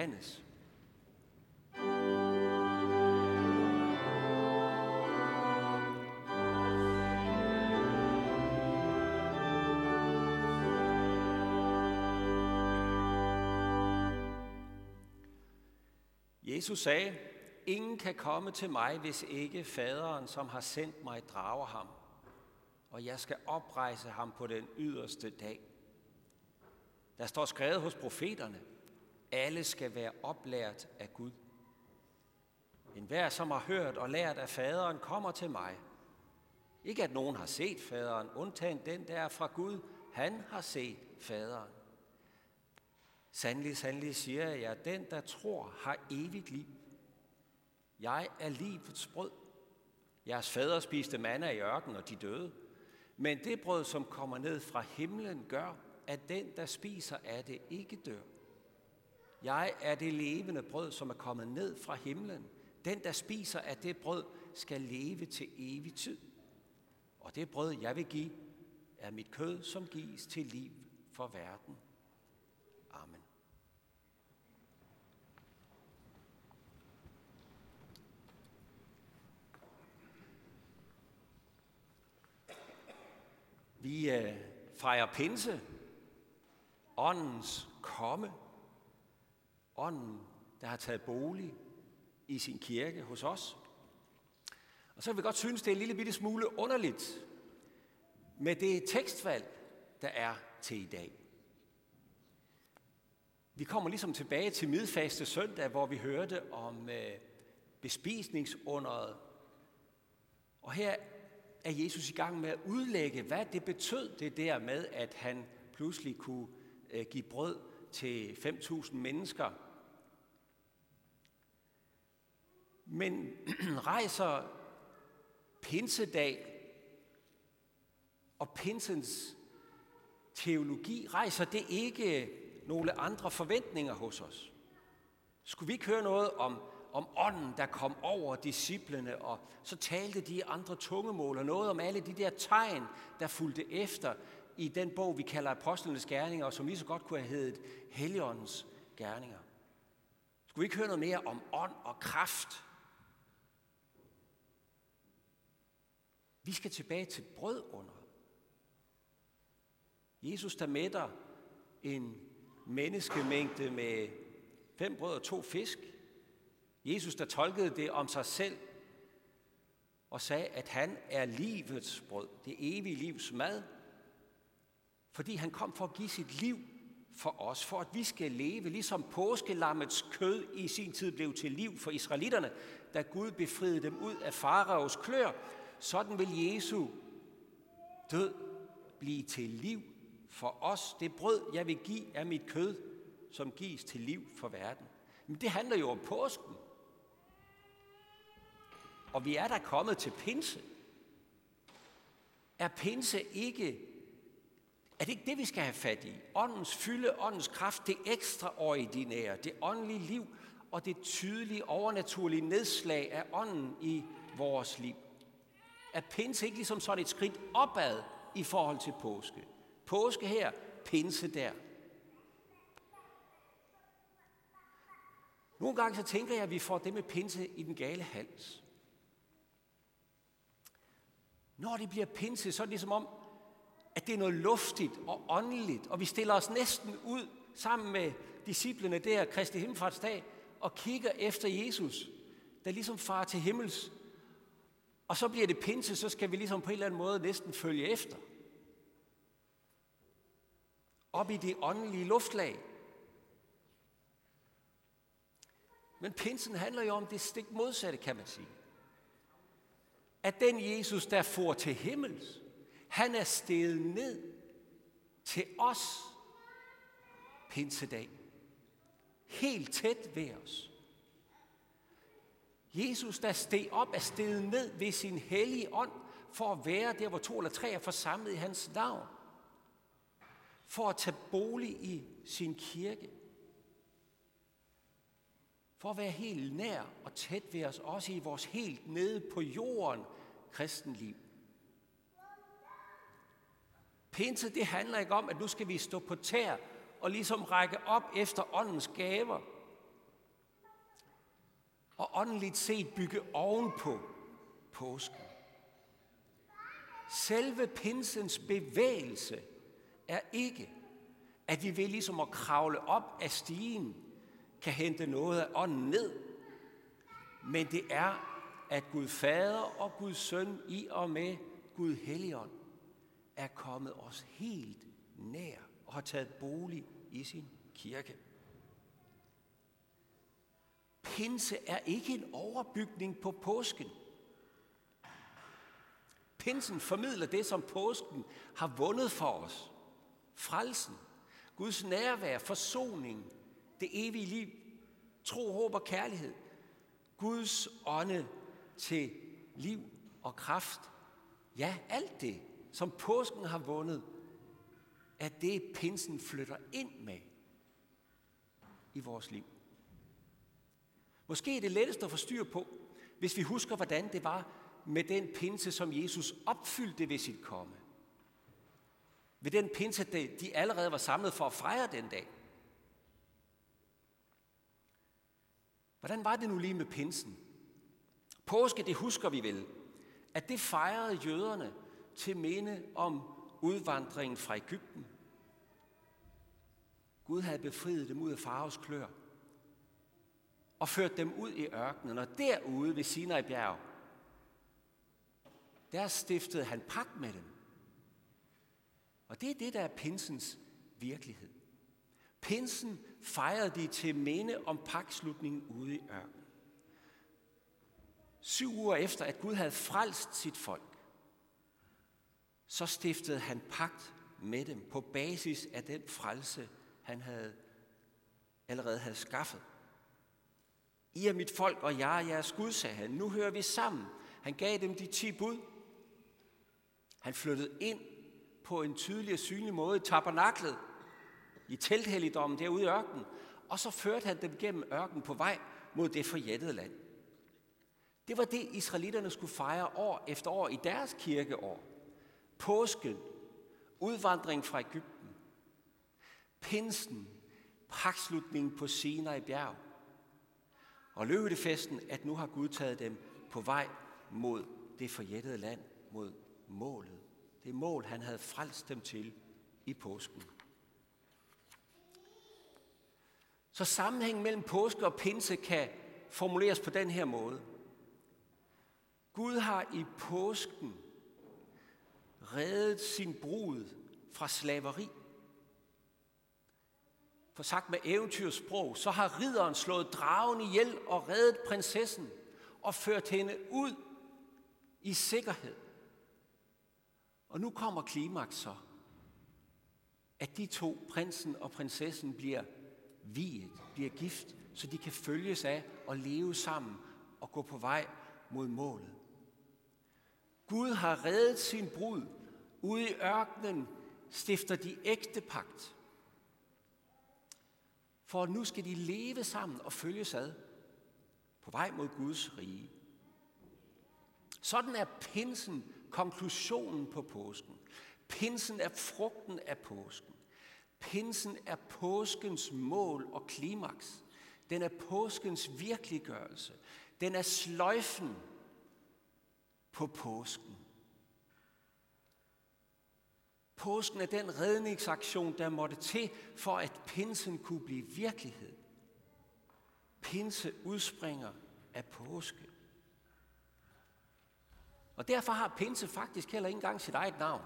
Hannes. Jesus sagde, ingen kan komme til mig, hvis ikke faderen, som har sendt mig, drager ham. Og jeg skal oprejse ham på den yderste dag. Der står skrevet hos profeterne, alle skal være oplært af Gud. En hver, som har hørt og lært af faderen, kommer til mig. Ikke at nogen har set faderen, undtagen den, der er fra Gud. Han har set faderen. Sandelig, sandelig siger jeg, at den, der tror, har evigt liv. Jeg er livets brød. Jeres fader spiste manna i ørken, og de døde. Men det brød, som kommer ned fra himlen, gør, at den, der spiser af det, ikke dør. Jeg er det levende brød, som er kommet ned fra himlen. Den, der spiser af det brød, skal leve til evig tid. Og det brød, jeg vil give, er mit kød, som gives til liv for verden. Amen. Vi øh, fejrer pinse, åndens komme, ånden, der har taget bolig i sin kirke hos os. Og så vil vi godt synes, det er en lille bitte smule underligt med det tekstvalg, der er til i dag. Vi kommer ligesom tilbage til midfaste søndag, hvor vi hørte om øh, bespisningsunderet. Og her er Jesus i gang med at udlægge, hvad det betød, det der med, at han pludselig kunne øh, give brød til 5.000 mennesker. Men rejser pinsedag og pinsens teologi, rejser det ikke nogle andre forventninger hos os? Skulle vi ikke høre noget om, om ånden, der kom over disciplene, og så talte de andre tungemål, og noget om alle de der tegn, der fulgte efter i den bog, vi kalder Apostlenes Gerninger, og som lige så godt kunne have heddet Helligåndens Gerninger. Skulle vi ikke høre noget mere om ånd og kraft? Vi skal tilbage til brød under. Jesus, der mætter en menneskemængde med fem brød og to fisk. Jesus, der tolkede det om sig selv og sagde, at han er livets brød, det evige livs mad, fordi han kom for at give sit liv for os, for at vi skal leve, ligesom påskelammets kød i sin tid blev til liv for israelitterne, da Gud befriede dem ud af faraos klør, sådan vil Jesu død blive til liv for os. Det brød, jeg vil give, er mit kød, som gives til liv for verden. Men det handler jo om påsken. Og vi er der kommet til pinse. Er pinse ikke, er det ikke det, vi skal have fat i? Åndens fylde, åndens kraft, det ekstraordinære, det åndelige liv og det tydelige, overnaturlige nedslag af ånden i vores liv. Er pinse ikke ligesom sådan et skridt opad i forhold til påske? Påske her, pinse der. Nogle gange så tænker jeg, at vi får det med pinse i den gale hals. Når det bliver pinse, så er det ligesom om, at det er noget luftigt og åndeligt, og vi stiller os næsten ud sammen med disciplene der, Kristi Himmelfartsdag, og kigger efter Jesus, der ligesom far til himmels. Og så bliver det pinse, så skal vi ligesom på en eller anden måde næsten følge efter op i det åndelige luftlag. Men pinsen handler jo om det stik modsatte, kan man sige. At den Jesus, der får til himmels, han er steget ned til os pinsedag. Helt tæt ved os. Jesus, der steg op, er steget ned ved sin hellige ånd, for at være der, hvor to eller tre er forsamlet i hans navn for at tage bolig i sin kirke. For at være helt nær og tæt ved os, også i vores helt nede på jorden kristenliv. Pinse, det handler ikke om, at nu skal vi stå på tær og ligesom række op efter åndens gaver og åndeligt set bygge ovenpå påsken. Selve pinsens bevægelse er ikke, at vi ved ligesom at kravle op af stigen, kan hente noget af ånden ned, men det er, at Gud Fader og Gud Søn i og med Gud Helligånd er kommet os helt nær og har taget bolig i sin kirke. Pinse er ikke en overbygning på påsken. Pinsen formidler det, som påsken har vundet for os. Frelsen, Guds nærvær, forsoning, det evige liv, tro, håb og kærlighed. Guds ånde til liv og kraft. Ja, alt det, som påsken har vundet, er det, pinsen flytter ind med i vores liv. Måske er det lettest at få styr på, hvis vi husker, hvordan det var med den pinse, som Jesus opfyldte ved sit komme. Ved den pinse, de allerede var samlet for at fejre den dag. Hvordan var det nu lige med pinsen? Påske, det husker vi vel, at det fejrede jøderne til minde om udvandringen fra Ægypten. Gud havde befriet dem ud af faraos klør og ført dem ud i ørkenen, og derude ved Sinai bjerg, der stiftede han pagt med dem. Og det er det, der er pinsens virkelighed. Pinsen fejrede de til minde om pagtslutningen ude i ørkenen. Syv uger efter, at Gud havde frelst sit folk, så stiftede han pagt med dem på basis af den frelse, han havde allerede havde skaffet. I er mit folk, og jeg er jeres Gud, sagde han. Nu hører vi sammen. Han gav dem de ti bud. Han flyttede ind på en tydelig og synlig måde i tabernaklet, i telthelligdommen derude i ørkenen, og så førte han dem gennem ørkenen på vej mod det forjættede land. Det var det, israelitterne skulle fejre år efter år i deres kirkeår. Påsken, udvandring fra Ægypten, pinsen, pakslutningen på Sinai bjerg, og løvetefesten, at nu har Gud taget dem på vej mod det forjættede land, mod målet. Det mål, han havde frelst dem til i påsken. Så sammenhængen mellem påske og pinse kan formuleres på den her måde. Gud har i påsken reddet sin brud fra slaveri. For sagt med eventyrsprog, så har ridderen slået dragen ihjel og reddet prinsessen og ført hende ud i sikkerhed. Og nu kommer klimaks så, at de to, prinsen og prinsessen, bliver viet, bliver gift, så de kan følges af og leve sammen og gå på vej mod målet. Gud har reddet sin brud. Ude i ørkenen stifter de ægte pagt. For nu skal de leve sammen og følges ad på vej mod Guds rige. Sådan er pinsen konklusionen på påsken. Pinsen er frugten af påsken. Pinsen er påskens mål og klimaks. Den er påskens virkeliggørelse. Den er sløjfen på påsken. Påsken er den redningsaktion, der måtte til, for at pinsen kunne blive virkelighed. Pinse udspringer af påske. Og derfor har pinse faktisk heller ikke engang sit eget navn.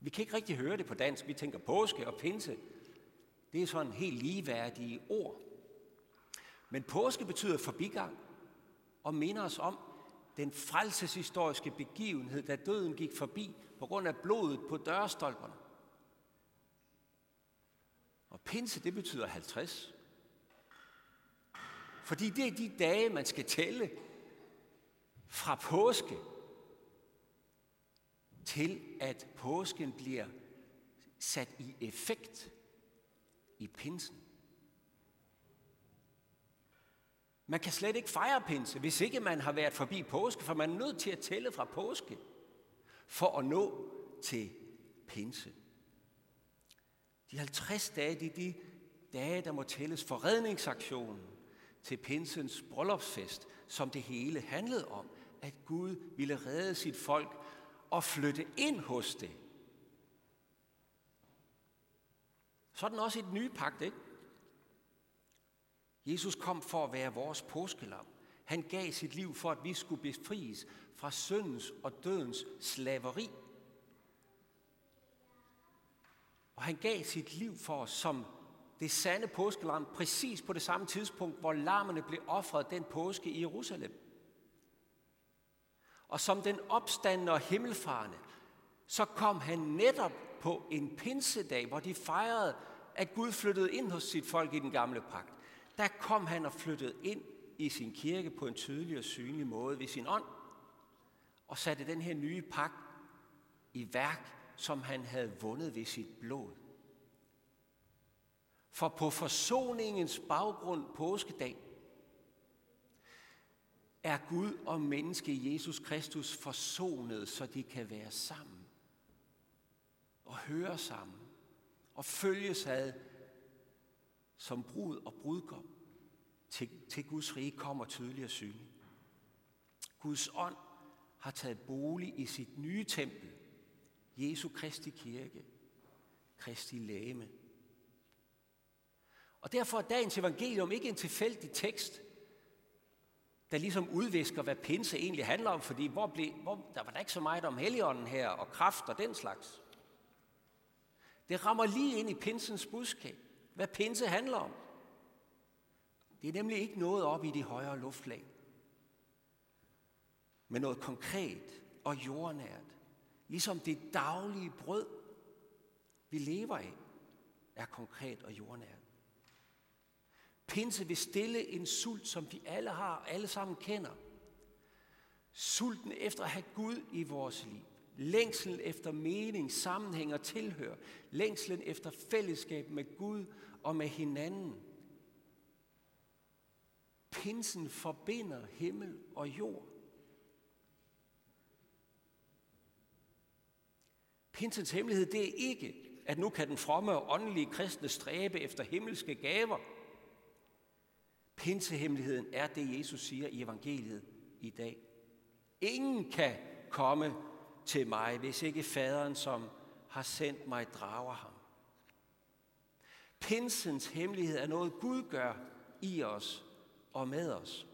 Vi kan ikke rigtig høre det på dansk. Vi tænker påske og pinse. Det er sådan helt ligeværdige ord. Men påske betyder forbigang og minder os om den frelseshistoriske begivenhed, da døden gik forbi på grund af blodet på dørstolperne. Og pinse, det betyder 50. Fordi det er de dage, man skal tælle fra påske til at påsken bliver sat i effekt i pinsen. Man kan slet ikke fejre pinse, hvis ikke man har været forbi påske, for man er nødt til at tælle fra påske for at nå til pinse. De 50 dage, det er de dage, der må tælles for redningsaktionen til pinsens bryllupsfest, som det hele handlede om, at Gud ville redde sit folk og flytte ind hos det. Sådan også i den nye pagt, ikke? Jesus kom for at være vores påskelam. Han gav sit liv for, at vi skulle befries fra syndens og dødens slaveri. Og han gav sit liv for os som det sande påskelam, præcis på det samme tidspunkt, hvor lammerne blev offret den påske i Jerusalem. Og som den opstandende og himmelfarende, så kom han netop på en pinsedag, hvor de fejrede, at Gud flyttede ind hos sit folk i den gamle pagt. Der kom han og flyttede ind i sin kirke på en tydelig og synlig måde ved sin ånd, og satte den her nye pagt i værk, som han havde vundet ved sit blod. For på forsoningens baggrund påskedag er Gud og menneske Jesus Kristus forsonet, så de kan være sammen og høre sammen og følges ad som brud og brudgom til, til Guds rige kommer tydelig og synlig. Guds ånd har taget bolig i sit nye tempel, Jesu Kristi kirke, Kristi læme. Og derfor er dagens evangelium ikke en tilfældig tekst, der ligesom udvisker, hvad pinse egentlig handler om, fordi hvor blev, hvor, der var der ikke så meget om heligånden her, og kraft og den slags. Det rammer lige ind i pinsens budskab, hvad pinse handler om. Det er nemlig ikke noget op i de højere luftlag, men noget konkret og jordnært. Ligesom det daglige brød, vi lever af, er konkret og jordnært. Pinse vil stille en sult, som vi alle har, og alle sammen kender. Sulten efter at have Gud i vores liv. Længslen efter mening, sammenhæng og tilhør. Længslen efter fællesskab med Gud og med hinanden. Pinsen forbinder himmel og jord. Pinsens hemmelighed, det er ikke, at nu kan den fromme og åndelige kristne stræbe efter himmelske gaver. Pinsehemmeligheden er det, Jesus siger i evangeliet i dag. Ingen kan komme til mig, hvis ikke faderen, som har sendt mig, drager ham. Pinsens hemmelighed er noget, Gud gør i os og med os.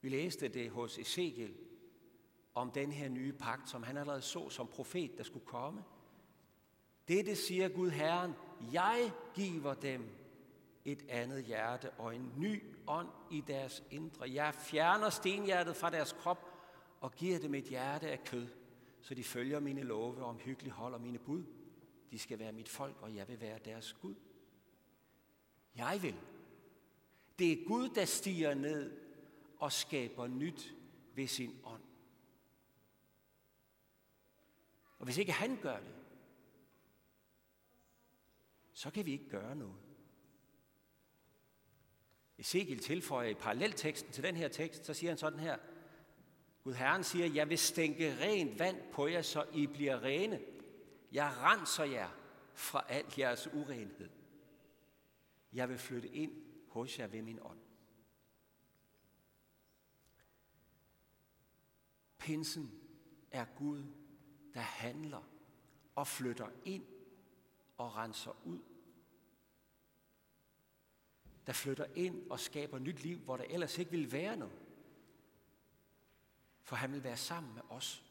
Vi læste det hos Ezekiel om den her nye pagt, som han allerede så som profet, der skulle komme. Dette siger Gud Herren, jeg giver dem et andet hjerte og en ny ånd i deres indre. Jeg fjerner stenhjertet fra deres krop og giver dem et hjerte af kød, så de følger mine love og omhyggeligt holder mine bud. De skal være mit folk, og jeg vil være deres Gud. Jeg vil. Det er Gud, der stiger ned og skaber nyt ved sin ånd. Og hvis ikke han gør det, så kan vi ikke gøre noget. Ezekiel tilføjer i parallelteksten til den her tekst, så siger han sådan her, Gud Herren siger, jeg vil stænke rent vand på jer, så I bliver rene. Jeg renser jer fra al jeres urenhed. Jeg vil flytte ind hos jer ved min ånd. Pinsen er Gud, der handler og flytter ind og renser ud. Der flytter ind og skaber nyt liv, hvor der ellers ikke ville være noget. For han vil være sammen med os.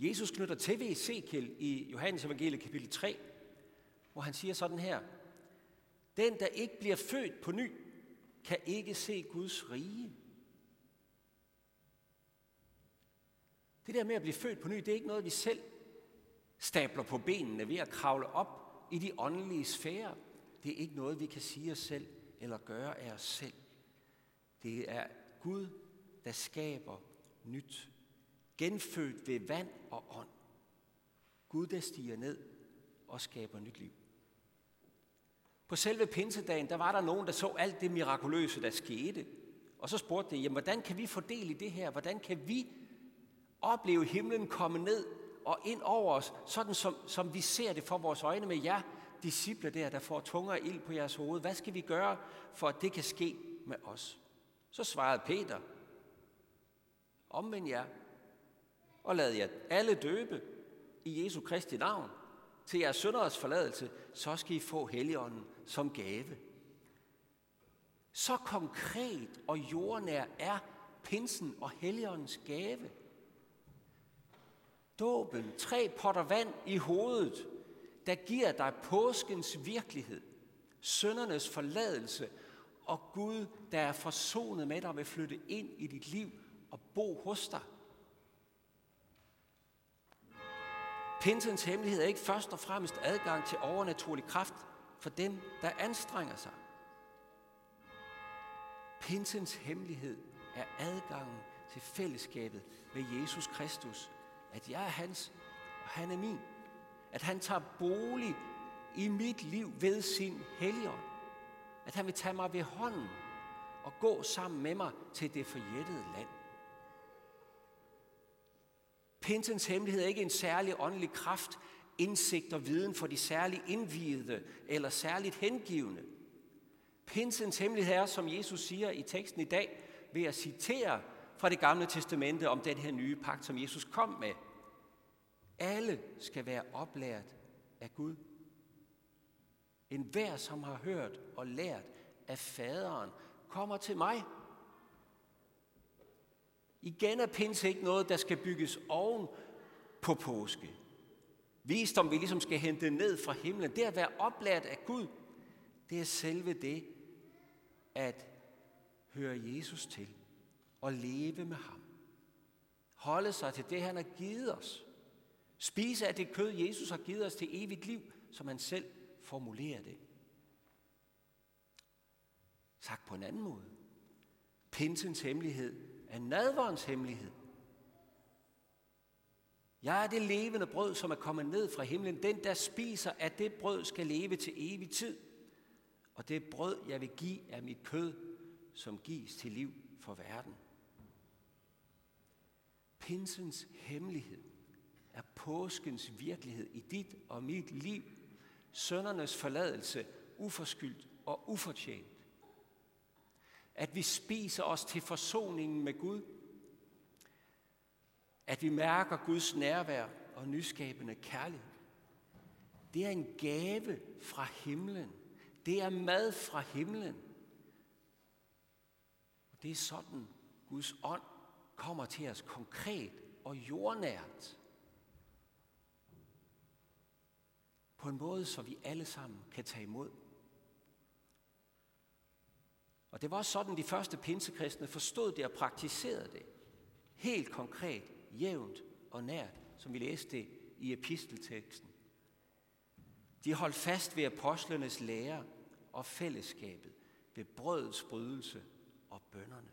Jesus knytter til ved Ezekiel i Johannes evangeliet kapitel 3, hvor han siger sådan her. Den, der ikke bliver født på ny, kan ikke se Guds rige. Det der med at blive født på ny, det er ikke noget, vi selv stabler på benene ved at kravle op i de åndelige sfærer. Det er ikke noget, vi kan sige os selv eller gøre af os selv. Det er Gud, der skaber nyt. Genfødt ved vand og ånd. Gud, der stiger ned og skaber nyt liv. På selve pinsedagen, der var der nogen, der så alt det mirakuløse, der skete. Og så spurgte de, jamen, hvordan kan vi fordele det her? Hvordan kan vi opleve himlen komme ned og ind over os, sådan som, som vi ser det for vores øjne med jer, disciple der, der får tunger ild på jeres hoved. Hvad skal vi gøre, for at det kan ske med os? Så svarede Peter, omvend jer, og lad jer alle døbe i Jesu Kristi navn til jeres sønderes forladelse, så skal I få Helligånden som gave. Så konkret og jordnær er pinsen og Helligåndens gave. Dåben, tre potter vand i hovedet, der giver dig påskens virkelighed, søndernes forladelse og Gud, der er forsonet med dig, vil flytte ind i dit liv og bo hos dig. Pinsens hemmelighed er ikke først og fremmest adgang til overnaturlig kraft for dem, der anstrenger sig. Pinsens hemmelighed er adgangen til fællesskabet med Jesus Kristus. At jeg er hans, og han er min. At han tager bolig i mit liv ved sin helligånd. At han vil tage mig ved hånden og gå sammen med mig til det forjættede land. Pinsens hemmelighed er ikke en særlig åndelig kraft, indsigt og viden for de særligt indvidede eller særligt hengivende. Pinsens hemmelighed er, som Jesus siger i teksten i dag, ved at citere fra det gamle testamente om den her nye pagt, som Jesus kom med. Alle skal være oplært af Gud. En hver, som har hørt og lært af faderen, kommer til mig. Igen er pinse ikke noget, der skal bygges oven på påske. Visdom, vi ligesom skal hente ned fra himlen, det at være oplært af Gud, det er selve det, at høre Jesus til og leve med ham. Holde sig til det, han har givet os. Spise af det kød, Jesus har givet os til evigt liv, som han selv formulerer det. Sagt på en anden måde. Pinsens hemmelighed er nadverens hemmelighed. Jeg er det levende brød, som er kommet ned fra himlen. Den, der spiser af det brød, skal leve til evig tid. Og det brød, jeg vil give, er mit kød, som gives til liv for verden. Pinsens hemmelighed er påskens virkelighed i dit og mit liv. Søndernes forladelse, uforskyldt og ufortjent. At vi spiser os til forsoningen med Gud. At vi mærker Guds nærvær og nyskabende kærlighed. Det er en gave fra himlen. Det er mad fra himlen. Og det er sådan, Guds ånd kommer til os konkret og jordnært. På en måde, så vi alle sammen kan tage imod. Og det var sådan, de første pinsekristne forstod det og praktiserede det. Helt konkret, jævnt og nært, som vi læste det i epistelteksten. De holdt fast ved apostlenes lære og fællesskabet, ved brødets brydelse og bønderne.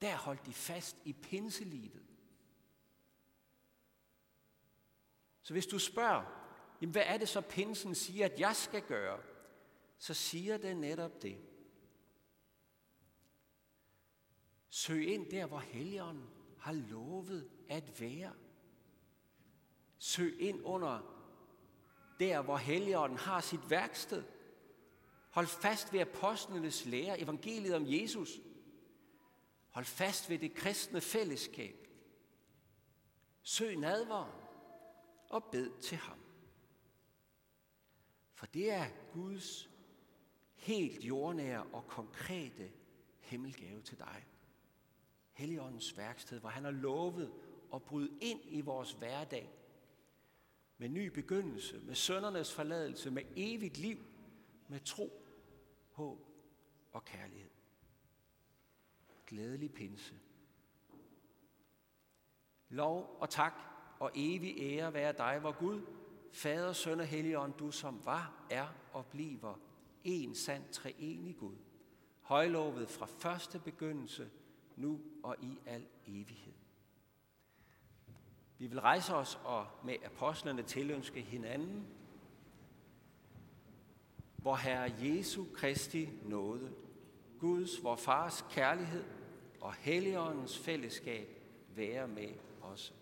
Der holdt de fast i pinselivet. Så hvis du spørger, jamen hvad er det så pinsen siger, at jeg skal gøre? Så siger det netop det. Søg ind der, hvor Helligånden har lovet at være. Søg ind under der, hvor Helligånden har sit værksted. Hold fast ved apostlenes lære, evangeliet om Jesus. Hold fast ved det kristne fællesskab. Søg nadvaren og bed til ham. For det er Guds helt jordnære og konkrete himmelgave til dig. Helligåndens værksted, hvor han har lovet at bryde ind i vores hverdag med ny begyndelse, med søndernes forladelse, med evigt liv, med tro, håb og kærlighed. Glædelig pinse. Lov og tak og evig ære være dig, hvor Gud, Fader, Søn og Helligånd, du som var, er og bliver en sand treenig Gud, højlovet fra første begyndelse, nu og i al evighed. Vi vil rejse os og med apostlene tilønske hinanden, hvor Herre Jesu Kristi nåde, Guds, vor Fars kærlighed og Helligåndens fællesskab være med os